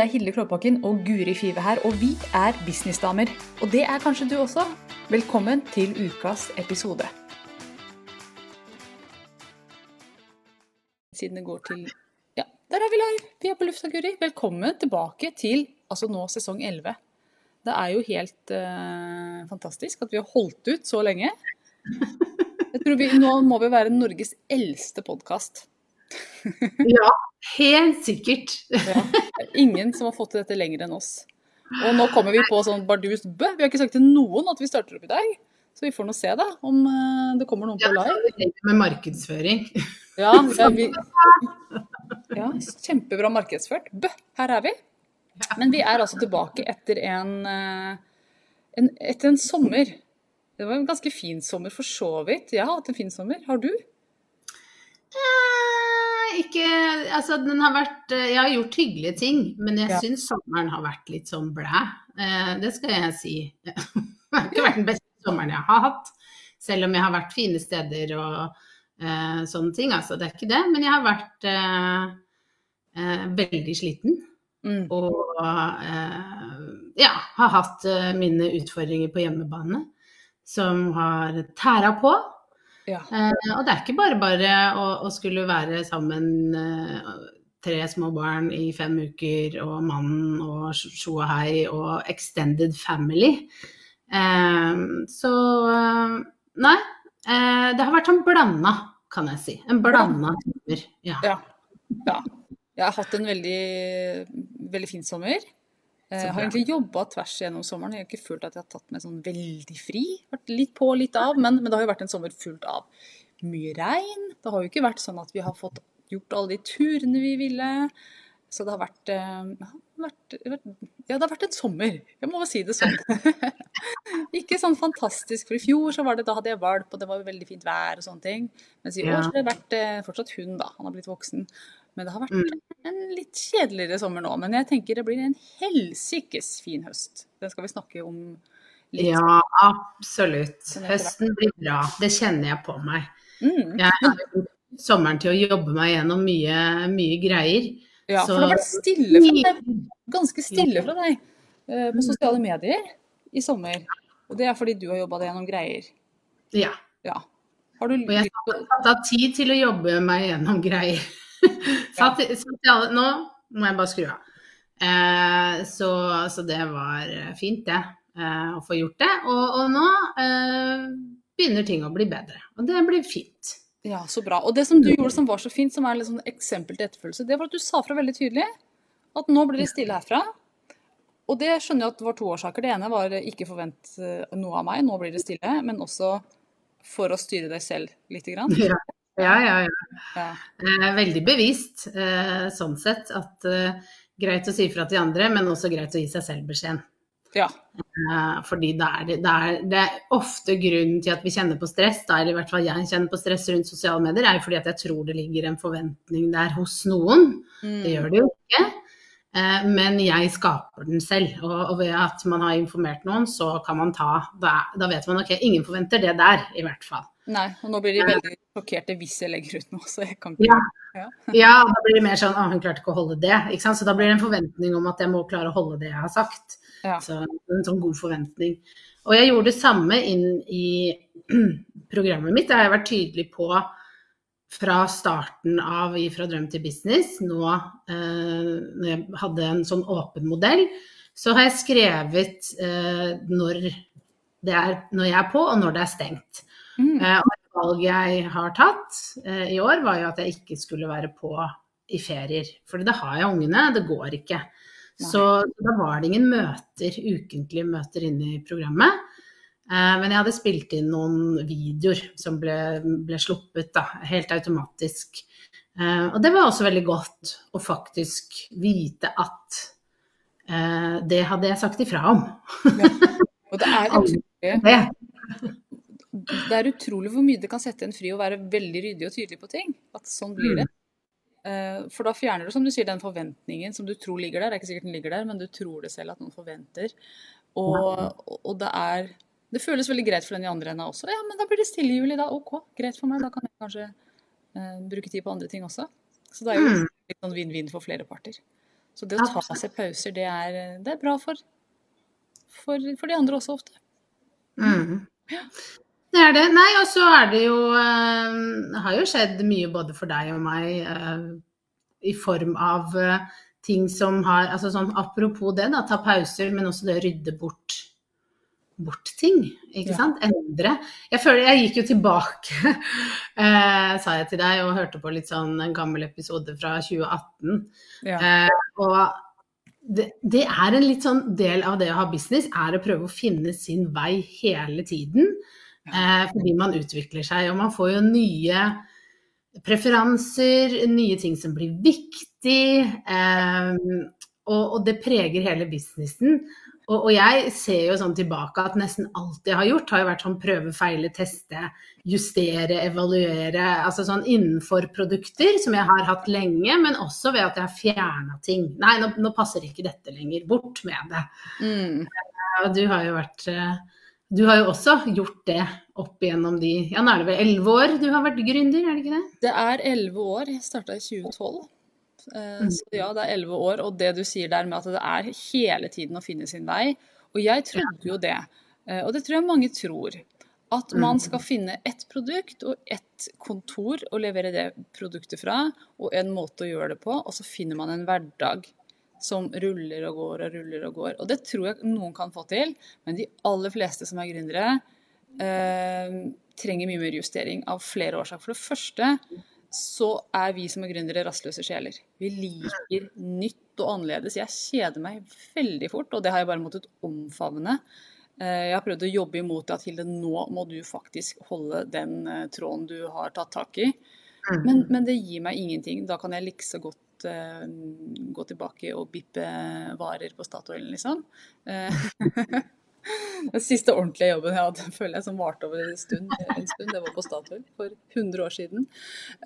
Det er Hilde Klåbakken og Guri Five her, og vi er businessdamer. Og det er kanskje du også. Velkommen til ukas episode. Siden det går til Ja, der er vi live! Vi er på lufta, Guri. Velkommen tilbake til altså nå sesong 11. Det er jo helt uh, fantastisk at vi har holdt ut så lenge. Jeg tror vi, Nå må vi være Norges eldste podkast. ja, helt sikkert. ja, ingen som har fått til dette lenger enn oss. Og nå kommer vi på sånn bardust bø. Vi har ikke sagt til noen at vi starter opp i dag. Så vi får nå se, da, om eh, det kommer noen på live. Ja, med markedsføring. Ja, ja, vi, ja, kjempebra markedsført. Bø, her er vi. Men vi er altså tilbake etter en, eh, en, etter en sommer. Det var en ganske fin sommer for så vidt. Jeg har hatt en fin sommer. Har du? Eh, ikke Altså, den har vært eh, Jeg har gjort hyggelige ting, men jeg ja. syns sommeren har vært litt sånn blæ. Eh, det skal jeg si. Det har ikke vært den beste sommeren jeg har hatt. Selv om jeg har vært fine steder og eh, sånne ting. Altså, det er ikke det. Men jeg har vært eh, eh veldig sliten. Mm. Og eh, ja, har hatt mine utfordringer på hjemmebane som har tæra på. Ja. Eh, og det er ikke bare bare å, å skulle være sammen eh, tre små barn i fem uker, og mannen og sjo og hei og extended family. Eh, så nei. Eh, det har vært sånn blanda, kan jeg si. En blanda sommer. Ja. ja. ja. Jeg har hatt en veldig, veldig fin sommer. Jeg eh, har egentlig jobba tvers gjennom sommeren. Jeg har ikke følt at jeg har tatt meg sånn veldig fri. Vært litt på, litt av. Men, men, det har jo vært en sommer fullt av mye regn. Det har jo ikke vært sånn at vi har fått gjort alle de turene vi ville. Så det har vært, ja, vært, vært Ja, det har vært en sommer. Jeg må bare si det sånn. ikke sånn fantastisk. For i fjor så var det, da hadde jeg valp, og det var veldig fint vær og sånne ting. Mens i år så har det vært uh, fortsatt hund, da. Han har blitt voksen. Men det har vært mm. en litt kjedeligere sommer nå. Men jeg tenker det blir en helsikes fin høst. Den skal vi snakke om litt. Ja, absolutt. Høsten blir bra. Det kjenner jeg på meg. Mm. Jeg har sommeren til å jobbe meg gjennom mye, mye greier. Ja, for det har vært stille fra deg. Ganske stille fra deg uh, på sosiale medier i sommer. Og det er fordi du har jobba deg gjennom greier. Ja. ja. Har du og jeg har tatt tid til å jobbe meg gjennom greier. satt, satt nå må jeg bare skru av. Eh, så, så, det var fint, det. Eh, å få gjort det. Og, og nå eh, begynner ting å bli bedre. Og det blir fint. Ja, så bra. Og det som du gjorde som var så fint, som er et sånn eksempel til etterfølgelse, det var at du sa fra veldig tydelig at nå blir det stille herfra. Og det skjønner jeg at det var to årsaker. Det ene var ikke forvent eh, noe av meg, nå blir det stille. Men også for å styre deg selv lite grann. Ja. Ja, ja, ja. ja. Veldig bevisst eh, sånn sett. At uh, greit å si fra til andre, men også greit å gi seg selv beskjeden. Ja. Fordi det er, det, er, det er, ofte grunnen til at vi kjenner på stress, da, eller i hvert fall jeg kjenner på stress rundt sosiale medier, er jo fordi at jeg tror det ligger en forventning der hos noen. Mm. Det gjør det jo ikke. Uh, men jeg skaper den selv. Og, ved at man har informert noen, så kan man ta Da, da vet man ok, ingen forventer det der, i hvert fall. Nei, og nå blir de veldig sjokkerte hvis jeg legger ut noe, så jeg kan ikke Ja, ja. ja da blir det mer sånn å, hun klarte ikke å holde det. Ikke sant? Så da blir det en forventning om at jeg må klare å holde det jeg har sagt. Ja. Så en sånn god forventning. Og jeg gjorde det samme inn i programmet mitt. Det har jeg vært tydelig på fra starten av i Fra drøm til business. Nå eh, når jeg hadde en sånn åpen modell, så har jeg skrevet eh, når, er, når jeg er på og når det er stengt. Mm. Eh, og et valg jeg har tatt eh, i år, var jo at jeg ikke skulle være på i ferier. For da har jeg ungene, det går ikke. Nei. Så da var det ingen møter, ukentlige møter inne i programmet. Eh, men jeg hadde spilt inn noen videoer som ble, ble sluppet da, helt automatisk. Og det var også veldig godt å faktisk vite at det hadde jeg sagt ifra om. Ja. Og det er utrolig det er utrolig hvor mye det kan sette en fri å være veldig ryddig og tydelig på ting. At sånn blir det. Uh, for da fjerner du, som du sier, den forventningen som du tror ligger der. Det er ikke sikkert den ligger der, men du tror det selv at noen forventer. Og, og det er Det føles veldig greit for den i andre enden også. Ja, men da blir det stille i juli, da. OK, greit for meg. Da kan jeg kanskje eh, bruke tid på andre ting også. Så det er jo mm. litt sånn vinn-vinn for flere parter. Så det å ta seg pauser, det er, det er bra for, for, for, de andre også ofte. Mm. Ja. Det er det. Nei, og så er det jo eh, Det har jo skjedd mye både for deg og meg eh, i form av eh, ting som har altså sånn, Apropos det, da, ta pauser, men også det å rydde bort, bort ting. Ikke ja. sant? Endre. Jeg føler Jeg gikk jo tilbake, eh, sa jeg til deg, og hørte på litt sånn en gammel episode fra 2018. Ja. Eh, og det, det, er en litt sånn del av det å ha business, er å prøve å finne sin vei hele tiden. Eh, fordi man utvikler seg, og man får jo nye preferanser, nye ting som blir viktig. Eh, og, og, det preger hele businessen. Og, og, jeg ser jo sånn tilbake at nesten alt jeg har gjort, har jo vært sånn prøve, feile, teste, justere, evaluere. Altså sånn innenfor produkter som jeg har hatt lenge, men også ved at jeg har fjerna ting. Nei, nå, nå, passer ikke dette lenger. Bort med det. Mm. Du har jo vært eh, du har jo også gjort det opp igjennom de Ja, nå er det vel elleve år du har vært gründer, er det ikke det? Det er elleve år. Jeg starta i 2012. Eh, mm. Så ja, det er elleve år. Og det du sier der med at det er hele tiden å finne sin vei. Og jeg trodde jo det. Eh, og det tror jeg mange tror. At man mm. skal finne ett produkt og ett kontor å levere det produktet fra, og en måte å gjøre det på, og så finner man en hverdag som ruller og går og ruller og går. Og det tror jeg noen kan få til, men de aller fleste som er gründere, eh, trenger mye mer justering av flere årsaker. For det første så er vi som er gründere rastløse sjeler. Vi liker nytt og annerledes. Jeg kjeder meg veldig fort, og det har jeg bare måttet omfavne. Eh, jeg har prøvd å jobbe imot det at Hilde, nå må du faktisk holde den eh, tråden du har tatt tak i. Mm. Men, men det gir meg ingenting. Da kan jeg likså godt uh, gå tilbake og bippe varer på Statoil, liksom. Den siste ordentlige jobben jeg hadde, føler jeg, som varte over en stund, en stund, det var på Statoil for 100 år siden.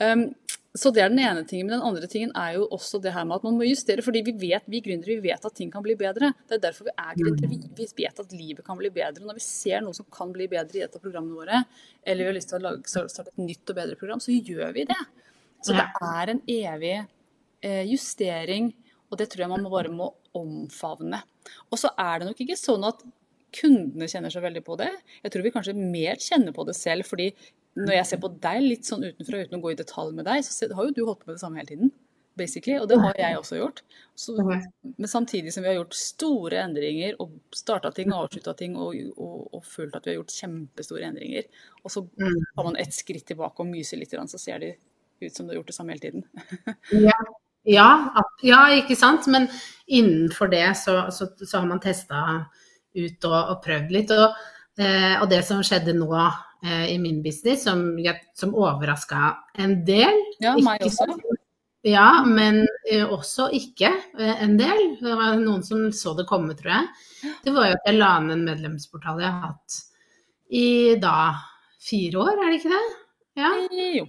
Um, så det er den ene tingen. Men den andre tingen er jo også det her med at man må justere. Fordi vi vet, vi gründere vi vet at ting kan bli bedre. Det er derfor vi er gründere. Vi, vi, vet at livet kan bli bedre. Når vi ser noe som kan bli bedre i et av programmene våre, eller vi har lyst til å lage, starte et nytt og bedre program, så gjør vi det. Så det er en evig Eh, justering, og det tror jeg man bare må omfavne. Og så er det nok ikke sånn at kundene kjenner så veldig på det. Jeg tror vi kanskje mer kjenner på det selv, fordi når jeg ser på deg litt sånn utenfra, uten å gå i detalj med deg, så har jo du holdt på med det samme hele tiden. Basically, og det har jeg også gjort. Så, men samtidig som vi har gjort store endringer og starta ting og avslutta ting og, og, og, følt at vi har gjort kjempestore endringer, og så tar man ett skritt tilbake og myser litt, så ser det ut som du har gjort det samme hele tiden. ja, ja, ja, ikke sant. Men innenfor det så, så, så har man testa ut og, og, prøvd litt. Og, eh, og, det som skjedde nå eh, i min business, som, som overraska en del Ja, meg også. Ja, men eh, også ikke en del. Det var noen som så det komme, tror jeg. Det var jo at jeg la ned en medlemsportal jeg har hatt i da fire år, er det ikke det? Ja. Jo,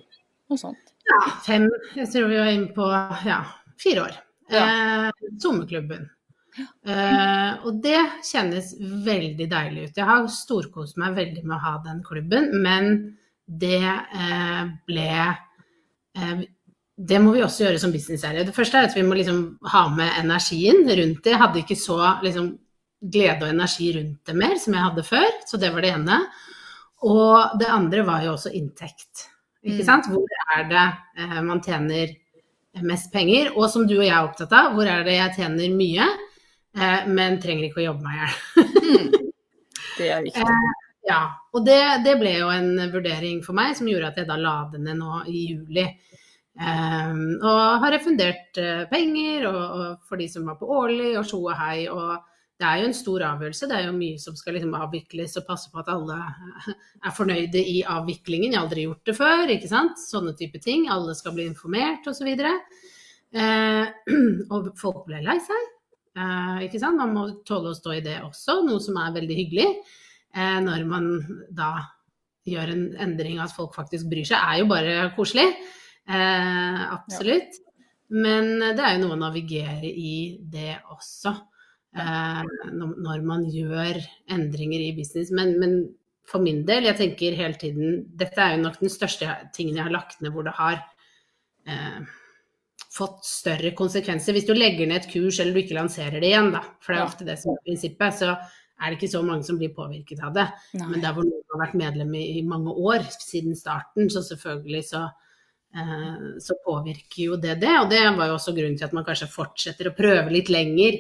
noe sånt. Ja, fem. Jeg tror vi var inne på ja, fire år. Ja. Eh, Sommerklubben. Eh, og det kjennes veldig deilig ut. Jeg har storkost meg veldig med å ha den klubben, men det uh, ble uh, Det må vi også gjøre som businessserie. Det første er at vi må liksom ha med energien rundt det. Jeg hadde ikke så liksom, glede og energi rundt det mer som jeg hadde før, så det var det ene. Og det andre var jo også inntekt. Ikke mm. sant? Hvor er det man tjener mest penger? Og som du og jeg er opptatt av, hvor er det jeg tjener mye, men trenger ikke å jobbe meg i hjel? mm. Det er viktig. Eh, ja. Og det, det, ble jo en vurdering for meg som gjorde at jeg da la det ned nå i juli. Um, og har refundert uh, penger og, og for de som var på årlig, og tjo og hei. og det er jo en stor avgjørelse. Det er jo mye som skal liksom avvikles og passe på at alle er fornøyde i avviklingen. Jeg har aldri gjort det før, ikke sant. Sånne type ting. Alle skal bli informert osv. Eh, og folk ble lei seg. Eh, ikke sant. Man må tåle å stå i det også, noe som er veldig hyggelig. Eh, når man da gjør en endring, at folk faktisk bryr seg, er jo bare koselig. Eh, absolutt. Men det er jo noe å navigere i det også når man gjør endringer i business. Men, men, for min del, jeg tenker hele tiden Dette er jo nok den største tingen jeg har lagt ned hvor det har eh, fått større konsekvenser. Hvis du legger ned et kurs eller du ikke lanserer det igjen, da, for det er ofte det som er prinsippet, så er det ikke så mange som blir påvirket av det. Nei. Men der hvor noen har vært medlem i, mange år siden starten, så selvfølgelig så, eh, så påvirker jo det det. Og det var jo også grunnen til at man kanskje fortsetter å prøve litt lenger.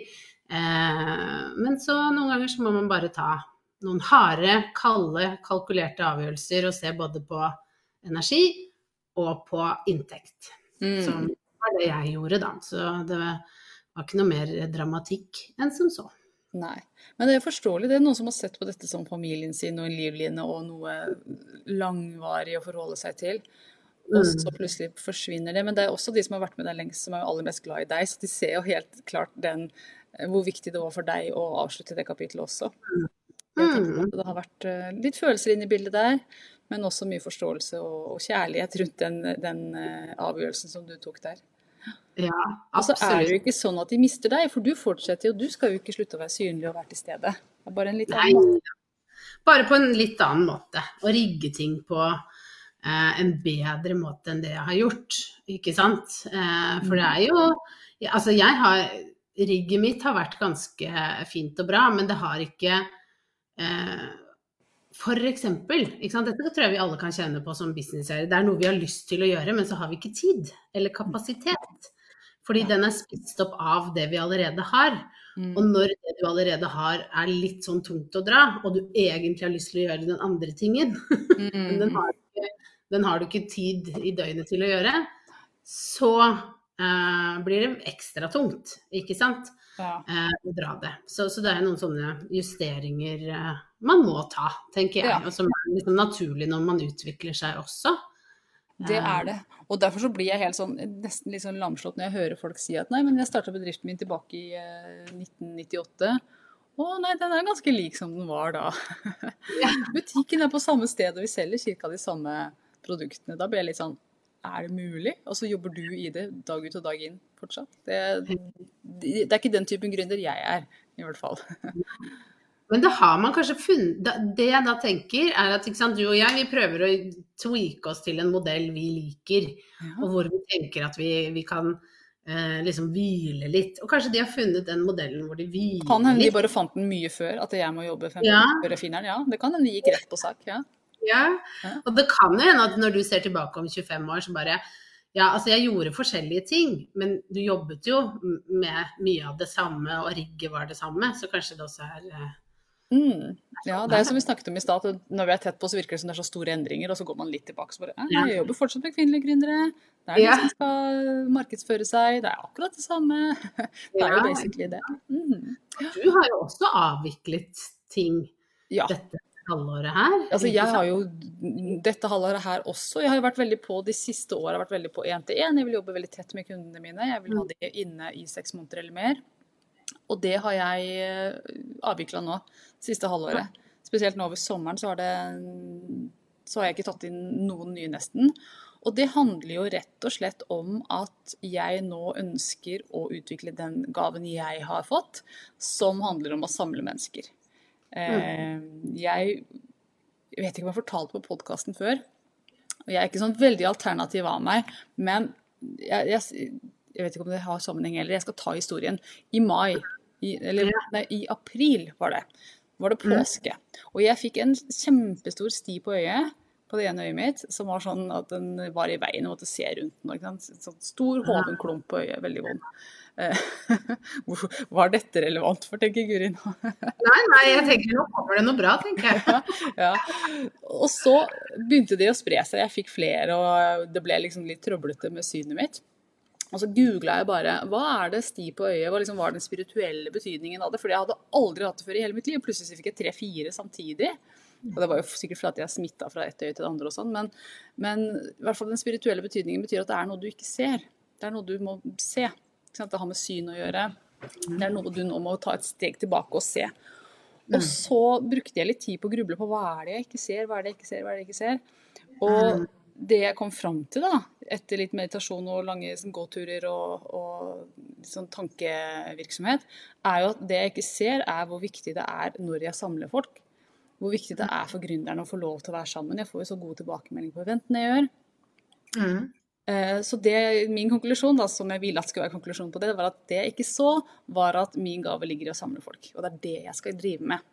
Eh, men så noen ganger så må man bare ta noen harde, kalde, kalkulerte avgjørelser og se både på energi og på inntekt. Mm. Som var det jeg gjorde, da. Så det var ikke noe mer dramatikk enn som så. Nei. Men det er forståelig. Det er noen som har sett på dette som familien sin og en livline og noe langvarig å forholde seg til. Og mm. så plutselig forsvinner det. Men det er også de som har vært med deg lengst, som er aller mest glad i deg. Så de ser jo helt klart den, hvor viktig det var for deg å avslutte det kapitlet også. Mm. Det har vært eh, litt følelser inne i bildet der, men også mye forståelse og, og kjærlighet rundt den, den, eh, avgjørelsen som du tok der. Ja. Og så er det jo ikke sånn at de mister deg, for du fortsetter jo. Du skal jo ikke slutte å være synlig og være til stede. Det er bare en litt annen måte. Bare på en litt annen måte. Å rigge ting på eh, en bedre måte enn det jeg har gjort, ikke sant. Eh, for det er jo Altså, jeg har Rigget mitt har vært ganske fint og bra, men det har ikke eh, for eksempel, dette tror jeg vi alle kan kjenne på som businesseiere. Det er noe vi har lyst til å gjøre, men så har vi ikke tid eller kapasitet. Fordi den er spist opp av det vi allerede har. Mm. Og når det du allerede har er litt sånn tungt å dra, og du egentlig har lyst til å gjøre den andre tingen, mm. men den har, ikke, den har, du ikke tid i døgnet til å gjøre, så uh, blir det ekstra tungt, ikke sant? Ja. Uh, å dra det. Så, så, det er noen sånne justeringer uh, man må ta, tenker jeg. Ja. Og som er liksom naturlig når man utvikler seg også. Det er det. Og derfor så blir jeg helt sånn, nesten litt sånn lamslått når jeg hører folk si at nei, men jeg starta bedriften min tilbake i eh, 1998. Å nei, den er ganske lik som den var da. Ja. Butikken er på samme sted, og vi selger ca. de samme produktene. Da blir jeg litt sånn Er det mulig? Og så jobber du i det dag ut og dag inn fortsatt. Det, det er ikke den typen gründer jeg er, i hvert fall. Men det har man kanskje funnet Det jeg da tenker, er at sant, du og jeg vi prøver å tweake oss til en modell vi liker, ja. og hvor vi tenker at vi, vi kan eh, liksom hvile litt. Og kanskje de har funnet den modellen hvor de hviler litt. Kan hende de bare fant den mye før, at jeg må jobbe før ja. jeg finner den. Ja, det kan hende de gikk rett på sak. Ja. ja. Og det kan jo hende at når du ser tilbake om 25 år, så bare ja, altså jeg gjorde forskjellige ting, men du jobbet jo med mye av det samme, og rigget var det samme, så kanskje det også er eh, Mm. Ja, det er som vi snakket om i stad, når vi er tett på så virker det som det er så store endringer, og så går man litt tilbake så bare ja, Jeg jobber fortsatt med kvinnelige gründere. Det er de ja. som skal markedsføre seg. Det er akkurat det samme. Det er jo basically det. Mm. Du har jo også avviklet ting ja. dette halvåret her. Altså, jeg har jo dette halvåret her også. Jeg har jo vært veldig på de siste åra vært veldig på én til én. Jeg vil jobbe veldig tett med kundene mine. Jeg vil ha det de inne i seks måneder eller mer. Og det har jeg eh, avvikla nå, siste halvåret. Spesielt nå over sommeren så har, det, så har jeg ikke tatt inn noen nye, nesten. Og det handler jo rett og slett om at jeg nå ønsker å utvikle den gaven jeg har fått, som handler om å samle mennesker. Mm. Jeg, jeg vet ikke om jeg har fortalt på podkasten før, og jeg er ikke sånn veldig alternativ av meg, men jeg, jeg, jeg vet ikke om det har sammenheng heller, jeg skal ta historien. I mai, i, eller nei, i april var det, var det mm. Og jeg fikk en kjempestor sti på øyet, på det ene øyet mitt, som var sånn at den var i veien og måtte se rundt den. Sånn stor hoven klump på øyet, veldig vond. Eh, var dette relevant for, tenker Guri nå? nei, nei, jeg tenker nå kommer det noe bra, tenker jeg. ja. Og så begynte det å spre seg. Jeg fikk flere, og det ble liksom litt trøblete med synet mitt. Og så googla jeg bare hva er det sti på øyet, hva liksom var den spirituelle betydningen av det? Fordi jeg hadde aldri hatt det før i hele mitt liv. Plutselig fikk jeg tre-fire samtidig. Og det var jo sikkert fordi jeg smitta fra ett øye til det andre og sånn, men, men, i hvert fall den spirituelle betydningen betyr at det er noe du ikke ser. Det er noe du må se. Det har med syn å gjøre. Det er noe du nå må ta et steg tilbake og se. Og mm. så brukte jeg litt tid på å gruble på hva er det jeg ikke ser, hva er det jeg ikke ser, hva er det jeg ikke ser. Og mm det jeg kom fram til, da, etter litt meditasjon og lange sånn, gåturer og, og sånn tankevirksomhet, er jo at det jeg ikke ser, er hvor viktig det er når jeg samler folk. Hvor viktig det er for gründerne å få lov til å være sammen. Jeg får jo så gode tilbakemeldinger på eventene jeg gjør. Mm. Eh, så det, min konklusjon, da, som jeg ville at skulle være konklusjonen på det, var at det jeg ikke så, var at min gave ligger i å samle folk. Og det er det jeg skal drive med.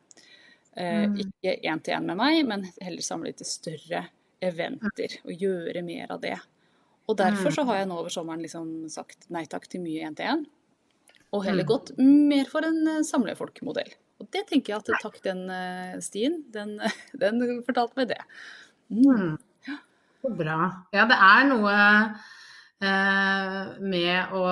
Eh, mm. Ikke én til én med meg, men heller samle litt større eventer. Og gjøre mer av det. Og derfor mm. så har jeg nå over sommeren liksom sagt nei takk til mye én til én. Og heller mm. gått mer for en eh, samlefolkmodell. Og det tenker jeg at takk den stien, den, den fortalte meg det. Mm. Så bra. Ja, det er noe eh, med å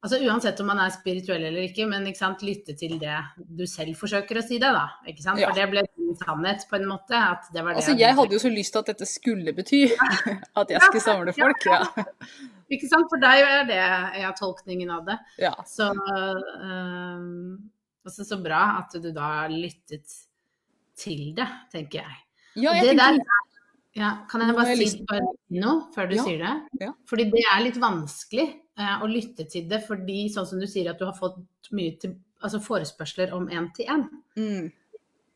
Altså Uansett om man er spirituell eller ikke, men ikke sant, lytte til det du selv forsøker å si det, da. Ikke sant? Ja. For det ble din sannhet, på en måte. Det var det altså, jeg hadde jo så lyst til at dette skulle bety at jeg skulle samle folk. Ja. Ikke sant. For deg er det ja, tolkningen av det. Ja. Så, øh, også så bra at du da lyttet til det, tenker jeg. Ja, jeg det tenker... der ja, kan jeg bare si noe før du ja, sier det? Ja. Fordi det er litt vanskelig eh, å lytte til det, fordi sånn som du sier at du har fått mye til, altså forespørsler om én-til-én. Mm.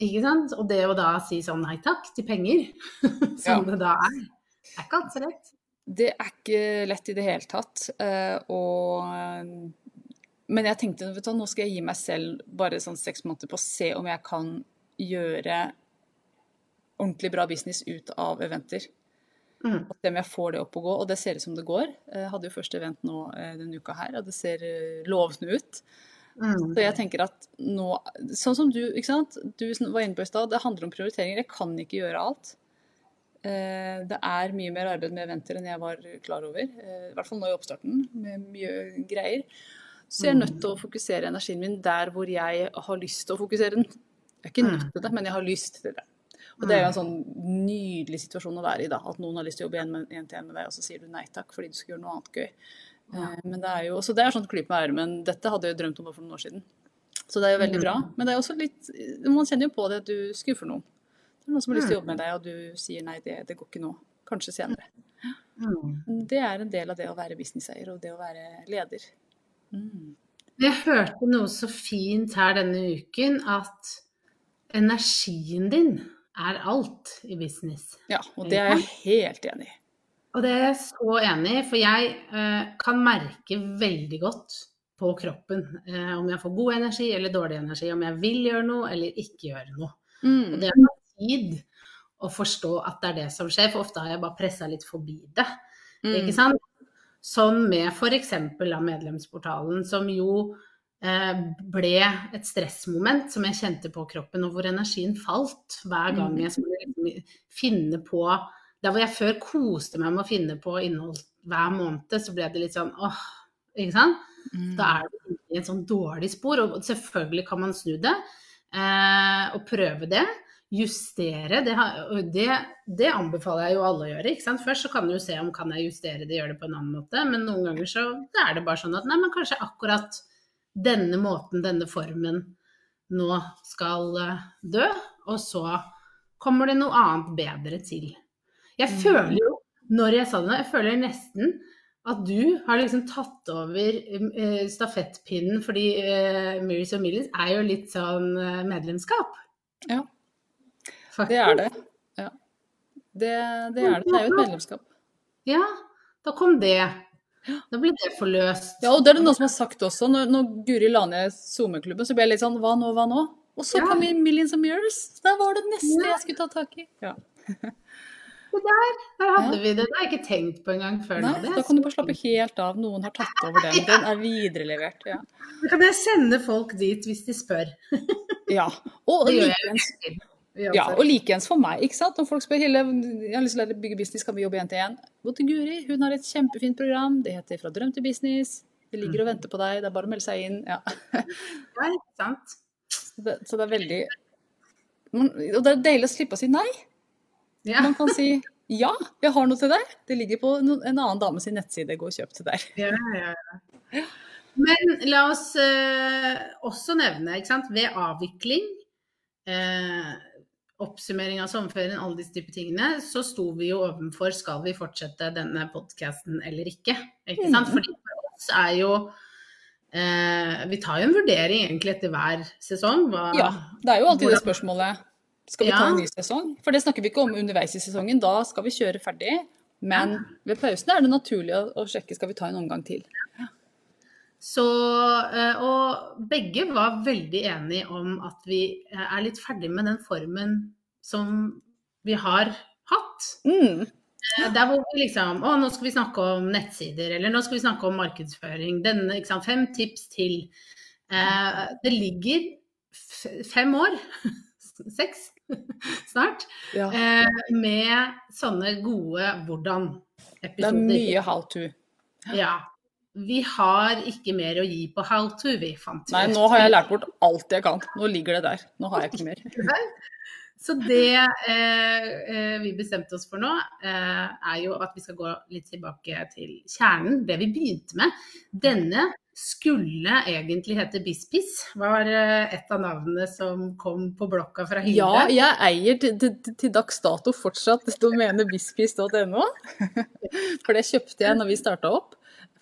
Ikke sant? Og det å da si sånn nei takk til penger, som ja. det da er, er ikke alltid så lett. Det er ikke lett i det hele tatt. Eh, og Men jeg tenkte vet du, nå skal jeg gi meg selv bare sånn seks måneder på å se om jeg kan gjøre ordentlig bra business ut av eventer. Mm. At om jeg får det opp å gå, og det ser ut som det går. Jeg hadde jo første event nå eh, denne uka her, og det ser eh, lovende ut. Mm. Så jeg tenker at nå Sånn som du, ikke sant? du var inne på i stad, det handler om prioriteringer. Jeg kan ikke gjøre alt. Eh, det er mye mer arbeid med eventer enn jeg var klar over. I hvert fall nå i oppstarten, med mye greier. Så jeg er nødt til å fokusere energien min der hvor jeg har lyst til å fokusere den. Jeg er ikke nødt til det, men jeg har lyst til det. Og det er jo en sånn nydelig situasjon å være i, da. At noen har lyst til å jobbe én til én med deg, og så sier du nei takk fordi du skal gjøre noe annet gøy. Ja. Eh, men det er jo, så det er sånn klype med armen. Dette hadde jeg drømt om for noen år siden. Så det er jo veldig bra. Mm. Men det er også litt Man kjenner jo på det at du skuffer noen. Det er noen som har lyst til å jobbe med deg, og du sier nei, det, det går ikke nå. Kanskje senere. Mm. Det er en del av det å være businesseier og det å være leder. Mm. Jeg hørte noe så fint her denne uken, at energien din er alt i business. Ja, og det er jeg helt enig i. Og det er jeg så enig i, for jeg eh, kan merke veldig godt på kroppen eh, om jeg får god energi eller dårlig energi, om jeg vil gjøre noe eller ikke gjøre noe. Mm. Og det tar tid å forstå at det er det som skjer, for ofte har jeg bare pressa litt forbi det. Mm. Ikke sant? Sånn med f.eks. medlemsportalen, som jo Eh, ble et stressmoment som jeg kjente på kroppen, og hvor energien falt hver gang mm. jeg skulle liksom finne på Der hvor jeg før koste meg med å finne på innhold hver måned, så ble det litt sånn åh, ikke sant? Mm. Da er det i et sånn dårlig spor. Og selvfølgelig kan man snu det eh, og prøve det. Justere. Det, det, det, anbefaler jeg jo alle å gjøre. ikke sant? Først så kan du se om kan jeg justere det, gjøre det på en annen måte. Men noen ganger så er det bare sånn at nei, men kanskje akkurat denne måten, denne formen, nå skal eh, dø, og så kommer det noe annet bedre til. Jeg mm. føler jo, når jeg sa det nå, jeg føler nesten at du har liksom tatt over uh, stafettpinnen, fordi uh, Miris og Millions er jo litt sånn uh, medlemskap. Ja, Faktisk. det er det. Ja. Det, det er det. Det er jo et medlemskap. Ja, da kom det. Da ble det forløst. Ja, og det er det noen som har sagt også. Når, når Guri la ned SoMe-klubben, så ble jeg litt sånn hva nå, hva nå? Og så ja. kom Millions of Mirrors. Da var det neste ja. jeg skulle ta tak i. Ja. der, der hadde vi det. Det har jeg ikke tenkt på engang før Nei, nå. Da kan du bare slappe helt av. Noen har tatt over den. Den er viderelevert. Ja. Da kan jeg sende folk dit hvis de spør. ja. Og likeens, ja, og likeens for meg. ikke sant? Når folk spør Hille, jeg har lyst til å bygge business, kan vi jobbe én til én? Gå til Guri, hun har et kjempefint program. Det heter Fra drøm til business. Det ligger og venter på deg, det er bare å melde seg inn. Ja, ja sant. Så det, så det er veldig Og det er deilig å slippe å si nei. Ja. Man kan si ja, jeg har noe til deg. Det ligger på en annen dame sin nettside. Gå og kjøp til der. Ja, ja, ja. Men la oss eh, også nevne, ikke sant, ved avvikling eh, oppsummering av sommerferien, alle disse type tingene, så sto vi jo ovenfor skal vi fortsette denne podkasten eller ikke. Ikke sant? Mm. Fordi for oss er jo eh, Vi tar jo en vurdering egentlig etter hver sesong. Hva, ja, det er jo alltid det spørsmålet. Skal vi ta en ny sesong? For det snakker vi ikke om underveis i sesongen. Da skal vi kjøre ferdig. Men ved pausen er det naturlig å, å sjekke skal vi ta en omgang til. Så, eh, og begge var veldig enige om at vi eh, er litt ferdig med den formen som vi har hatt. Mm. Eh, der hvor vi liksom Å, nå skal vi snakke om nettsider, eller nå skal vi snakke om markedsføring. Denne, ikke sant, fem tips til. Eh, det ligger fem år, seks snart, ja. eh, med sånne gode hvordan-episoder. Det er mye how to. Ja vi har ikke mer å gi på how to, vi fant ut. Nei, nå har jeg lært bort alt jeg kan. Nå ligger det der. Nå har jeg ikke mer. Så det eh, eh, vi bestemte oss for nå, eh, er jo at vi skal gå litt tilbake til kjernen. Det vi begynte med. Denne skulle egentlig hete Bispis, var eh, et av navnene som kom på blokka fra Hilde. Ja, jeg eier til, til, til dags dato fortsatt domenet bispis.no. For det kjøpte jeg når vi starta opp.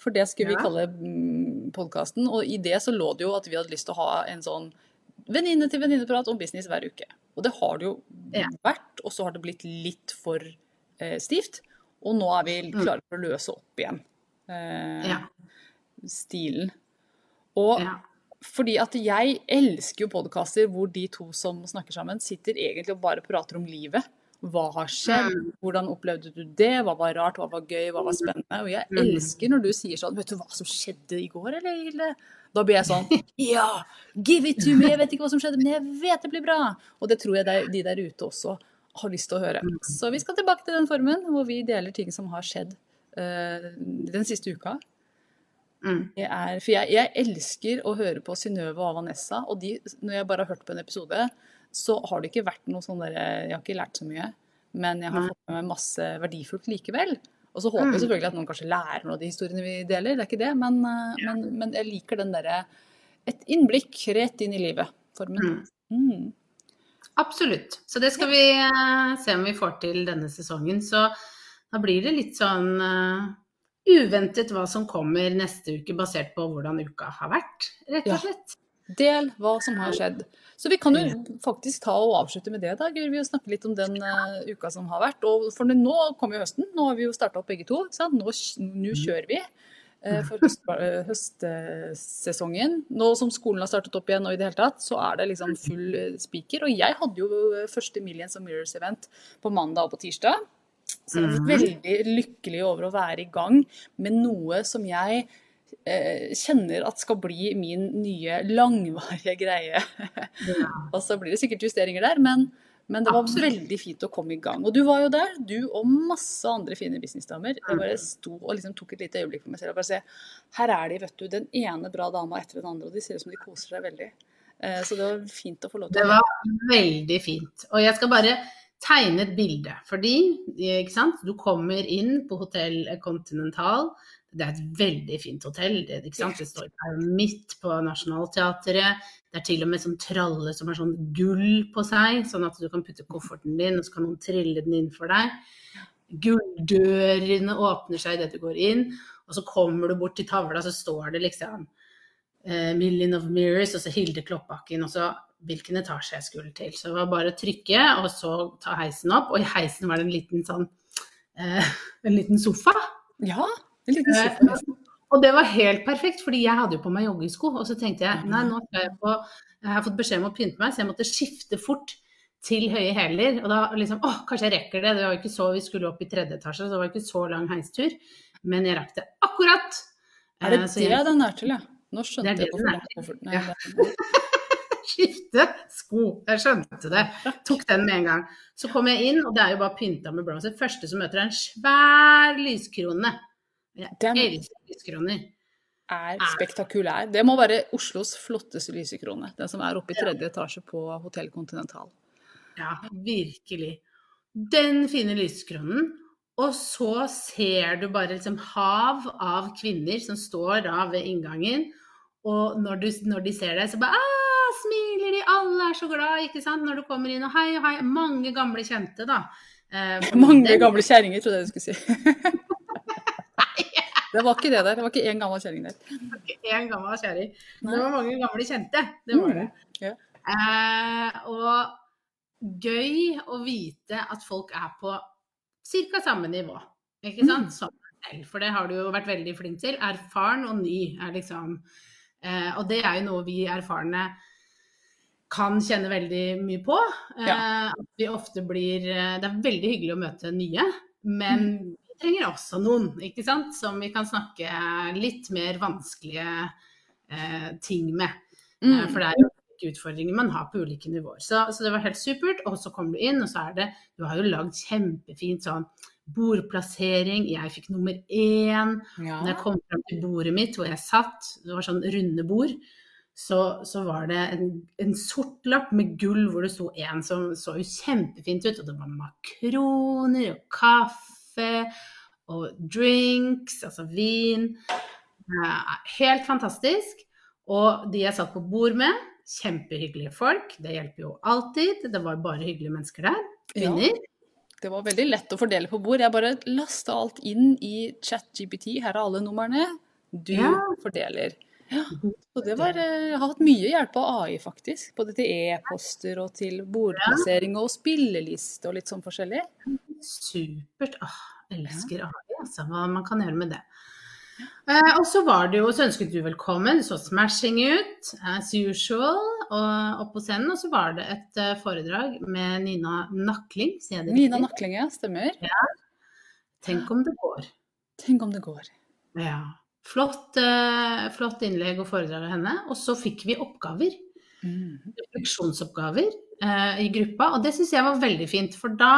For det skulle ja. vi kalle mm, podkasten. Og i det så lå det jo at vi hadde lyst til å ha en sånn venninne til venninne-prat om business hver uke. Og det har det jo ja. vært, og så har det blitt litt for eh, stivt. Og nå er vi mm. klare for å løse opp igjen eh, ja. stilen. Og ja. fordi at jeg elsker jo podkaster hvor de to som snakker sammen, sitter egentlig og bare prater om livet. Hva har skjedd? Mm. Hvordan opplevde du det? Hva var rart? Hva var gøy? Hva var spennende? Og jeg mm. elsker når du sier sånn Vet du hva som skjedde i går, eller? Da blir jeg sånn Ja! Give it to me! Jeg vet ikke hva som skjedde, men jeg vet det blir bra! Og det tror jeg de der ute også har lyst til å høre. Mm. Så vi skal tilbake til den formen hvor vi deler ting som har skjedd uh, den siste uka. Mm. Jeg er, for jeg, jeg, elsker å høre på Synnøve og Vanessa, og de, når jeg bare har hørt på en episode, så har det ikke vært noe sånn der Jeg har ikke lært så mye, men jeg har fått med meg masse verdifullt likevel. Og så håper jeg mm. selvfølgelig at noen kanskje lærer noe av de historiene vi deler, det er ikke det, men, eh, men, men jeg liker den derre Et innblikk rett inn i livet-formen. Mm. Mm. Absolutt. Så det skal vi uh, se om vi får til denne sesongen. Så da blir det litt sånn uh, uventet hva som kommer neste uke, basert på hvordan uka har vært, rett og slett. Del hva som har skjedd. Så vi kan jo faktisk ta og avslutte med det, da. Guri, vi snakke litt om den uh, uka som har vært. Og for nå kommer jo høsten. Nå har vi jo starta opp begge to. Nå, nå, kjører vi uh, for høst, uh, høstsesongen. Nå som skolen har startet opp igjen og i det hele tatt, så er det liksom full spiker. Og jeg hadde jo første Millions of Mirrors event på mandag og på tirsdag. Så jeg er mhm. veldig lykkelig over å være i gang med noe som jeg Eh, kjenner at skal bli min nye langvarige greie. Ja. og så blir det sikkert justeringer der, men, men det var Absolutt. veldig fint å komme i gang. Og du var jo der, du og masse andre fine businessdamer. Jeg bare sto og liksom tok et lite øyeblikk for meg selv og bare se Her er de, vet du. Den ene bra dama etter den andre, og de ser ut som de koser seg veldig. Eh, så det var fint å få lov til Det var veldig fint. Og jeg skal bare tegne et bilde. Fordi ikke sant? du kommer inn på Hotell Continental. Det er et veldig fint hotell. Det, det står midt på Nationaltheatret. Det er til og med sånn tralle som har sånn gull på seg, sånn at du kan putte kofferten din, og så kan noen trille den inn for deg. Gulldørene åpner seg idet du går inn, og så kommer du bort til tavla, så står det liksom uh, 'Million of Mirrors', og så Hilde Kloppbakken, og så hvilken etasje jeg skulle til. Så det var bare å trykke, og så ta heisen opp. Og i heisen var det en liten sånn uh, en liten sofa. Ja. Eh, og det var helt perfekt, fordi jeg hadde jo på meg joggesko. Og så tenkte jeg nei, nå skal jeg på Jeg har fått beskjed om å pynte meg, så jeg måtte skifte fort til høye hæler. Og da liksom Å, kanskje jeg rekker det. Det var jo ikke så Vi skulle opp i tredje etasje, så det var ikke så lang heistur. Men jeg rakk det akkurat. Er det eh, det jeg, den er til, ja? Nå skjønte det jeg hvorfor. Nei, ja. Skifte sko. Jeg skjønte det. Tok den med en gang. Så kom jeg inn, og det er jo bare pynta med blomster. Det første som møter, er en svær lyskrone. Den lyskroner. er spektakulær. Det må være Oslos flotteste lysekrone. Den som er oppe i tredje etasje på Hotell Continental. Ja, virkelig. Den fine lysekronen. Og så ser du bare liksom hav av kvinner som står da ved inngangen. Og når, du, når de ser deg, så bare ah, smiler de, alle er så glad, ikke sant. Når du kommer inn og hei, hei. Mange gamle kjente, da. Eh, Mange gamle kjerringer, trodde jeg du skulle si. Det var ikke det der. Det var ikke én gammel kjerring der. Det var ikke én gammel kjerring. Det var mange gamle kjente. Det var det. Mm. Ja. Eh, og gøy å vite at folk er på ca. samme nivå. ikke sant? Mm. Som selv, for det har du jo vært veldig flink til. Erfaren og ny er liksom eh, Og det er jo noe vi erfarne kan kjenne veldig mye på. Ja. Eh, at vi ofte blir eh, Det er veldig hyggelig å møte nye, men mm. Trenger også noen, ikke sant, som vi kan snakke litt mer vanskelige eh, ting med. Eh, mm. For det er jo utfordringer man har på ulike nivåer. Så, så, det var helt supert. Og så kom du inn, og så er det Du har jo lagd kjempefint sånn bordplassering. Jeg fikk nummer én. Ja. Når jeg kom fram til bordet mitt hvor jeg satt, det var sånn runde bord, så, så var det en, en, sort lapp med gull hvor det sto én som så jo kjempefint ut. Og det var makroner og kaffe og drinks, altså vin. Helt fantastisk. Og de jeg satt på bord med, kjempehyggelige folk. Det hjelper jo alltid. Det var bare hyggelige mennesker der. Kvinner. Ja. Det var veldig lett å fordele på bord. Jeg bare lasta alt inn i ChatGPT. Her er alle numrene. Du ja. fordeler. Ja, så det var, eh, Jeg har hatt mye hjelp av AI, faktisk. Både til e-poster og til bordplassering og spilleliste og litt sånn forskjellig. Supert. Åh, elsker AI, altså. Hva man kan gjøre med det. Eh, og så var det jo, så ønsket du velkommen. Du så smashing ut, as usual, og opp på scenen. Og så var det et uh, foredrag med Nina Nakling. Sier det Nina Nakling, ja. Stemmer. Ja. Tenk om det går. Tenk om det går. Ja. Flott, uh, flott innlegg og foredrag av henne. Og så fikk vi oppgaver. Mm. Refleksjonsoppgaver uh, i gruppa. Og det syns jeg var veldig fint, for da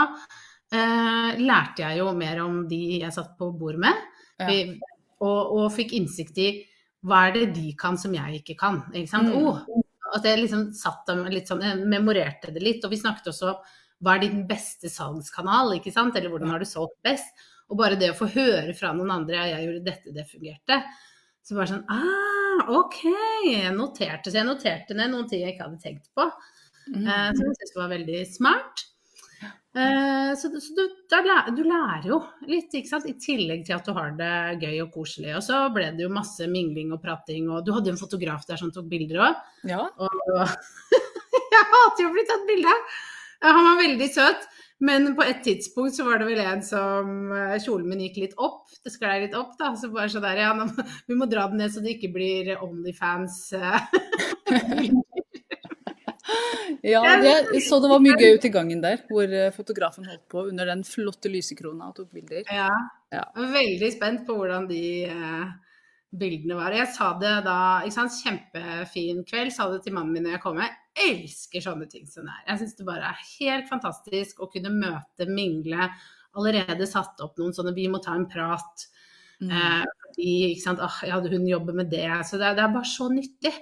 lærte jeg jo mer om de jeg satt på bord med. Ja. Vi, og, og, fikk innsikt i hva er det de kan som jeg ikke kan. Ikke sant? Mm. Oh, at jeg liksom satt dem litt sånn, jeg memorerte det litt. Og vi snakket også om hva er din beste salgskanal, ikke sant? Eller hvordan har du solgt best? Og bare det å få høre fra noen andre jeg gjorde dette, det fungerte. Så bare sånn ah, OK. Jeg noterte, så jeg noterte ned noen ting jeg ikke hadde tenkt på. Mm. Eh, som jeg syntes var veldig smart. Eh, så, så du, lærer, du, lærer jo litt, ikke sant? i tillegg til at du har det gøy og koselig. Og så ble det jo masse mingling og prating, og du hadde en fotograf der som tok bilder òg. Ja. Og jeg hater jo å bli tatt bilde av! Han var veldig søt. Men på et tidspunkt så var det vel en som eh, Kjolen min gikk litt opp. Det sklei litt opp, da. Så bare så der, ja, vi må dra den ned så det ikke blir Onlyfans. Ja, det, så det var mye gøy ute i gangen der, hvor eh, fotografen holdt på under den flotte lysekrona og tok bilder. Ja, ja. veldig spent på hvordan de eh, bildene var. Jeg sa det da, ikke sant, kjempefin kveld, sa det til mannen min når jeg kom. Jeg elsker sånne ting som det er. Jeg syns det bare er helt fantastisk å kunne møte, mingle. Allerede satt opp noen sånne 'vi må ta en prat'. Mm. Eh, fordi, ikke sant, ah, ja, hun jobber med det. Så det, det er bare så nyttig.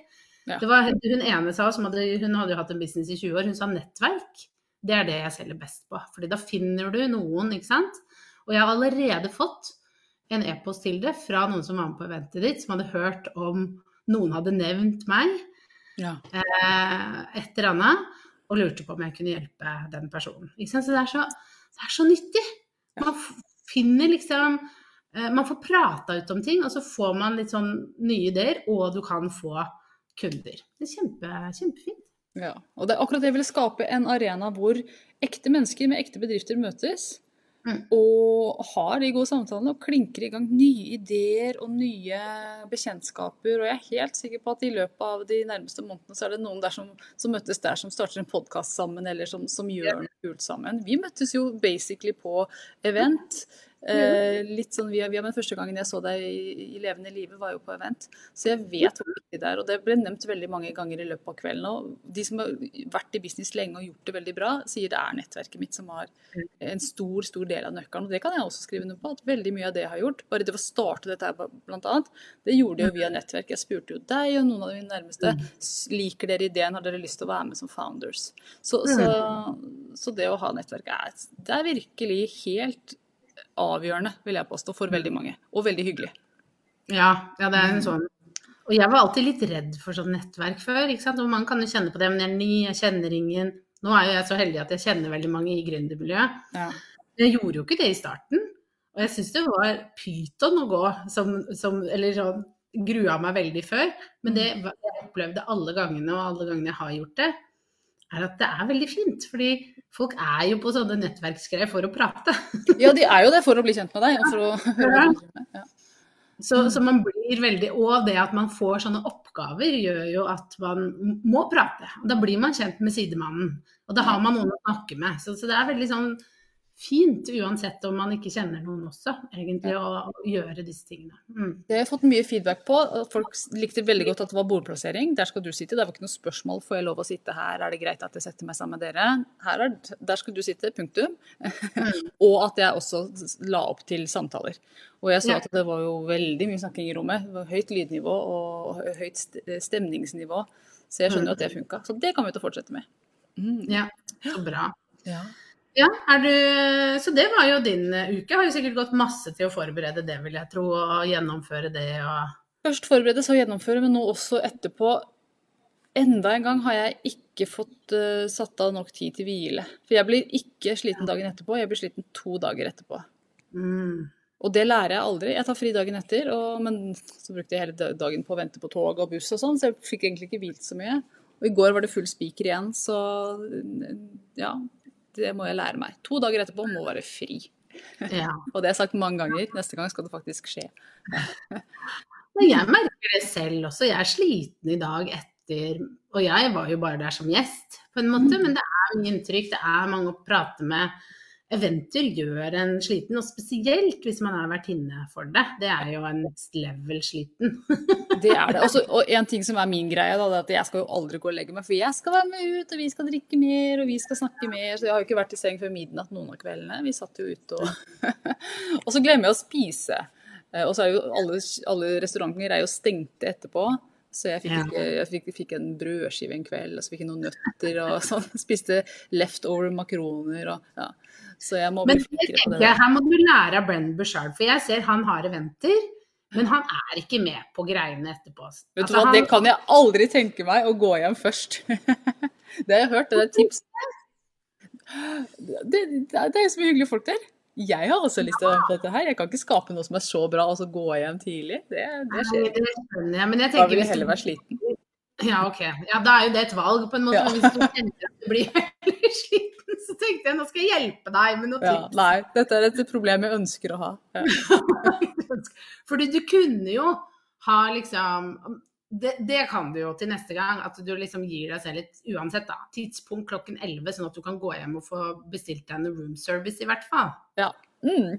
Ja. Det var hun ene sa, som hadde, hun hadde jo hatt en business i 20 år, hun sa nettverk. Det er det jeg selger best på. Fordi da finner du noen, ikke sant. Og jeg har allerede fått en e-post til det fra noen som var med på eventet ditt, som hadde hørt om noen hadde nevnt meg, ja. eh, et eller annet, og lurte på om jeg kunne hjelpe den personen. Ikke sant? Så det er så, det er så nyttig. Man finner liksom eh, Man får prata ut om ting, og så får man litt sånn nye ideer, og du kan få kunder. Det er kjempe, kjempefint. Ja, og det er akkurat det jeg ville skape en arena hvor ekte mennesker med ekte bedrifter møtes. Mm. Og har de gode samtalene og klinker i gang nye ideer og nye bekjentskaper. Og jeg er helt sikker på at i løpet av de nærmeste månedene så er det noen der som, som møttes der som starter en podkast sammen, eller som, som gjør noe kult sammen. Vi møttes jo basically på event. Eh, litt sånn via via, men første gangen jeg så deg i, i levende live, var jo på event. Så jeg vet hvor viktig det er. Og det ble nevnt veldig mange ganger i løpet av kvelden. Og de som har vært i business lenge og gjort det veldig bra, sier det er nettverket mitt som har en stor, stor del av nøkkelen. Og det kan jeg også skrive noe på, at veldig mye av det jeg har gjort, bare det å starte dette her annet, det gjorde jeg jo via nettverk. Jeg spurte jo deg og noen av mine nærmeste liker dere ideen, har dere lyst til å være med som founders? Så, så, så det å ha nettverk er, det er virkelig helt avgjørende, vil jeg påstå, for veldig mange. Og veldig hyggelig. Ja, ja, det er en sånn Og jeg var alltid litt redd for sånn nettverk før. ikke sant? Og man kan jo kjenne på det, men jeg er ny, jeg kjenner ingen. Nå er jo jeg så heldig at jeg kjenner veldig mange i gründermiljøet. Ja. Jeg gjorde jo ikke det i starten. Og jeg syns det var pyton å gå som, som Eller sånn grua meg veldig før. Men det jeg opplevde alle gangene, og alle gangene jeg har gjort det, er at det er veldig fint. Fordi folk er jo på sånne nettverksgreier for å prate. ja, de er jo det for å bli kjent med deg. Og for å høre. Ja. Så, så, man blir veldig Og det at man får sånne oppgaver, gjør jo at man må prate. Og da blir man kjent med sidemannen. Og da har man noen å snakke med. Så, så det er veldig sånn fint, uansett om man ikke kjenner noen også, egentlig, å, å gjøre disse tingene. Mm. Det har jeg fått mye feedback på. Folk likte veldig godt at det var bordplassering. Der skal du sitte. Det var ikke noe spørsmål får jeg lov å sitte her, er det greit at jeg setter meg sammen med dere? Her Er, der skal du sitte, punktum. Mm. og at jeg også la opp til samtaler. Og jeg så at det var jo veldig mye snakking i rommet. Det var høyt lydnivå og høyt stemningsnivå. Så jeg skjønner jo at det funka. Så det kan vi til å fortsette med. Mm. Ja, så bra. Ja. Ja, du, Så det var jo din eh, uke. Har jo sikkert gått masse til å forberede det, vil jeg tro. Og gjennomføre det og Først forberede, så gjennomføre, men nå også etterpå. Enda en gang har jeg ikke fått uh, satt av nok tid til hvile. For jeg blir ikke sliten dagen etterpå, jeg blir sliten to dager etterpå. Mm. Og det lærer jeg aldri. Jeg tar fri dagen etter, og, men så brukte jeg hele dagen på å vente på tog og buss og sånn, så jeg fikk egentlig ikke hvilt så mye. Og i går var det full spiker igjen, så ja, det må jeg lære meg. To dager etterpå må være fri. Ja. og det har jeg sagt mange ganger. Neste gang skal det faktisk skje. Men jeg merker det selv også. Jeg er sliten i dag etter Og jeg var jo bare der som gjest, på en måte, mm. men det er mye inntrykk. Det er mange å prate med eventer gjør en sliten, og spesielt hvis man er vertinne for det. Det er jo en next level sliten. det er det. Også, og en ting som er min greie, da, er at jeg skal jo aldri gå og legge meg, for jeg skal være med ut, og vi skal drikke mer, og vi skal snakke mer. Så jeg har jo ikke vært i seng før midnatt noen av kveldene. Vi satt jo ute og Og så glemmer jeg å spise. Eh, og så er jo alle, alle restauranter er stengte etterpå. Så jeg fikk, ikke, jeg fikk, fikk, en brødskive en kveld, og så fikk jeg noen nøtter og sånn. Spiste leftover makroner og ja. Så jeg må bli flinkere på det. Jeg, her må du lære av Brennan Bushard, for jeg ser han har eventer. Men han er ikke med på greiene etterpå. Vet du altså, hva. Det kan jeg aldri tenke meg, å gå hjem først. det har jeg hørt, det er tips. Det, det, er jo så mye hyggelige folk der. Jeg har også lyst til å være med på dette her. Jeg kan ikke skape noe som er så bra, og så gå hjem tidlig. Det, det skjer ikke. Da vil jeg heller være sliten. Ja, ok. Ja, da er jo det et valg, på en måte. Ja. Hvis du kjenner at du blir veldig sliten, så tenkte jeg nå skal jeg hjelpe deg med noen ja. Nei, dette er et problem jeg ønsker å ha. Ja. Fordi du kunne jo ha liksom det, det, kan du jo til neste gang, at du liksom gir deg selv et uansett da, tidspunkt klokken 11, sånn at du kan gå hjem og få bestilt deg en room service i hvert fall. Ja. Mm.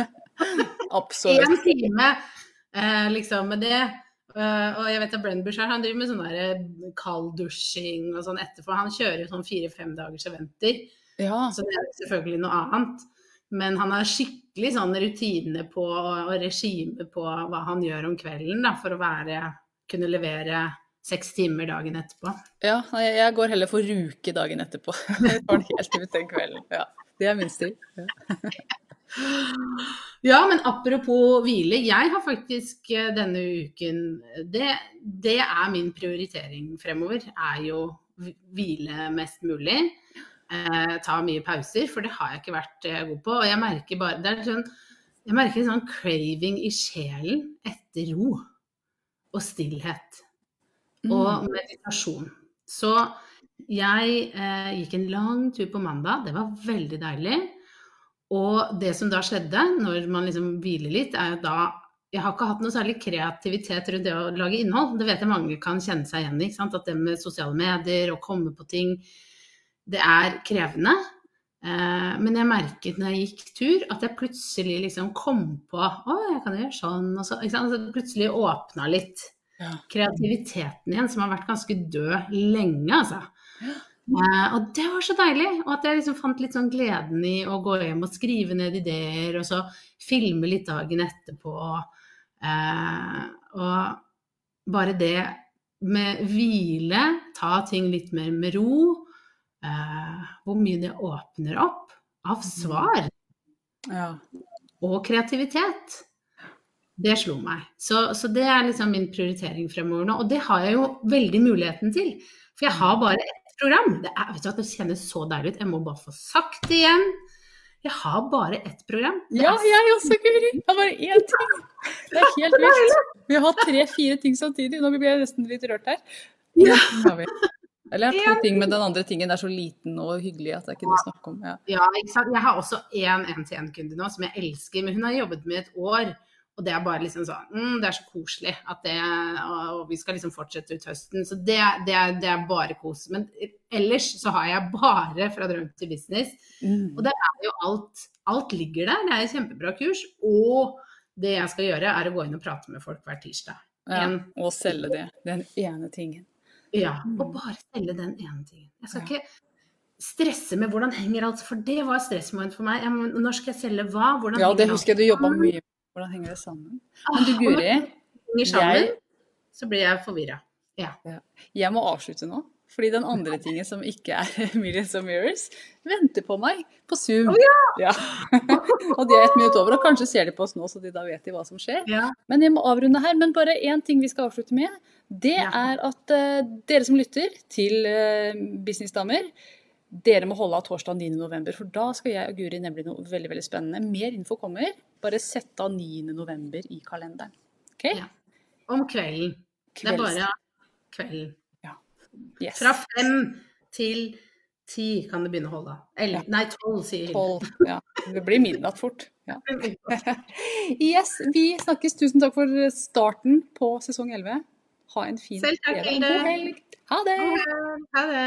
Absolutt. En time eh, liksom med det. Uh, og jeg vet at Brenn Bushard han driver med sånn eh, kalddusjing og sånn etterpå. Han kjører jo sånn fire-fem dagers eventer, ja. så det er selvfølgelig noe annet. Men han har skikkelig sånn rutine på og regime på hva han gjør om kvelden da, for å være, kunne levere seks timer dagen etterpå. Ja, jeg går heller for ruke dagen etterpå. Jeg tar den helt ut den kvelden. Ja, det er min stil. Ja. Ja, men apropos hvile. Jeg har faktisk eh, denne uken det, det, er min prioritering fremover. Er jo hvile mest mulig. Eh, ta mye pauser, for det har jeg ikke vært eh, god på. Og jeg merker bare det er sånn, Jeg merker en sånn craving i sjelen etter ro og stillhet. Og mm. meditasjon. Så jeg eh, gikk en lang tur på mandag. Det var veldig deilig. Og det som da skjedde, når man liksom hviler litt, er jo da Jeg har ikke hatt noe særlig kreativitet rundt det å lage innhold. Det vet jeg mange kan kjenne seg igjen i. At det med sosiale medier og komme på ting, det er krevende. Eh, men jeg merket når jeg gikk tur, at jeg plutselig liksom kom på Å, jeg kan gjøre sånn. Og så, altså, plutselig åpna litt. Ja. Kreativiteten igjen, som har vært ganske død lenge, altså. Ja. Uh, og det var så deilig. Og at jeg liksom fant litt sånn gleden i å gå hjem og skrive ned ideer, og så filme litt dagen etterpå. Uh, og bare det med hvile, ta ting litt mer med ro, uh, hvor mye det åpner opp av svar. Ja. Og kreativitet. Det slo meg. Så, så, det er liksom min prioritering fremover nå. Og det har jeg jo veldig muligheten til. For jeg har bare ett program. Det, er, vet du, det kjennes så deilig ut. Jeg må bare få sagt det igjen. Jeg har bare ett program. Det ja, er... jeg også, Guri. Jeg har bare én ting. Det er helt vilt. Vi har hatt tre-fire ting samtidig. Nå blir jeg nesten litt rørt her. Ja. Eller har to ting, men den andre tingen er så liten og hyggelig at det er ikke noe å snakke om. Ja. ja, ikke sant. Jeg har også én en-til-en-kunde nå som jeg elsker, men hun har jobbet med et år. Og det er bare liksom sånn mm, Det er så koselig at det Og vi skal liksom fortsette ut høsten. Så det, det, er, det er, bare kos. Men ellers så har jeg bare fra drøm til business. Mm. Og det er jo alt Alt ligger der. Det er et kjempebra kurs. Og det jeg skal gjøre, er å gå inn og prate med folk hver tirsdag. Ja, og selge det. Den ene tingen. Ja, og mm. bare selge den ene tingen. Jeg skal ja. ikke stresse med hvordan henger alt, for det var stressmoment for meg. når skal jeg selge hva? Hvordan ja, det husker jeg du jobba mye med. Hvordan henger det sammen? Ah, Men du Guri, jeg... så blir jeg forvirra. Ja. ja. Jeg må avslutte nå. Fordi den andre tingen som ikke er Millions of Mirrors, venter på meg på Zoom. Oh, ja. Ja. og de er ett minutt over, og kanskje ser de på oss nå, så de da vet de hva som skjer. Ja. Men jeg må avrunde her. Men bare én ting vi skal avslutte med. Det er at uh, dere som lytter til uh, Businessdamer, dere må holde av torsdag 9.11, for da skal jeg og Guri nemlig noe veldig veldig spennende. Mer info kommer. Bare sett av 9.11 i kalenderen. Okay? Ja. Om kvelden. Kvelds. Det er bare kvelden. Yes. Fra fem til ti kan det begynne å holde. Eller, nei, tolv, sier Hilde. Ja. Det blir midnatt fort. Ja. yes, vi snakkes. Tusen takk for starten på sesong 11. Ha en fin Selv takk, Hilde. God helg. Ha det. Ha det.